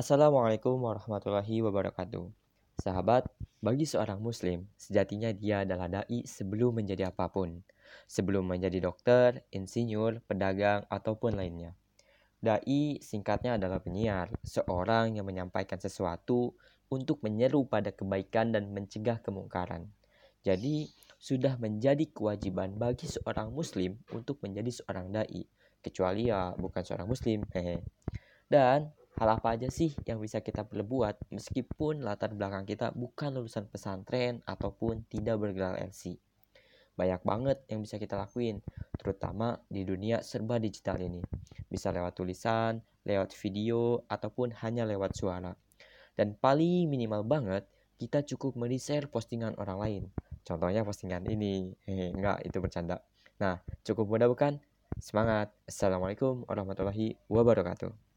Assalamualaikum warahmatullahi wabarakatuh. Sahabat, bagi seorang muslim, sejatinya dia adalah dai sebelum menjadi apa pun. Sebelum menjadi dokter, insinyur, pedagang, ataupun lainnya. Dai singkatnya adalah penyiar, seorang yang menyampaikan sesuatu untuk menyeru pada kebaikan dan mencegah kemungkaran. Jadi, sudah menjadi kewajiban bagi seorang muslim untuk menjadi seorang dai, kecuali ya bukan seorang muslim. Hehe. Dan hal apa aja sih yang bisa kita perbuat meskipun latar belakang kita bukan lulusan pesantren ataupun tidak bergelar LC. Banyak banget yang bisa kita lakuin, terutama di dunia serba digital ini. Bisa lewat tulisan, lewat video, ataupun hanya lewat suara. Dan paling minimal banget, kita cukup share postingan orang lain. Contohnya postingan ini. Hehe, enggak, itu bercanda. Nah, cukup mudah bukan? Semangat. Assalamualaikum warahmatullahi wabarakatuh.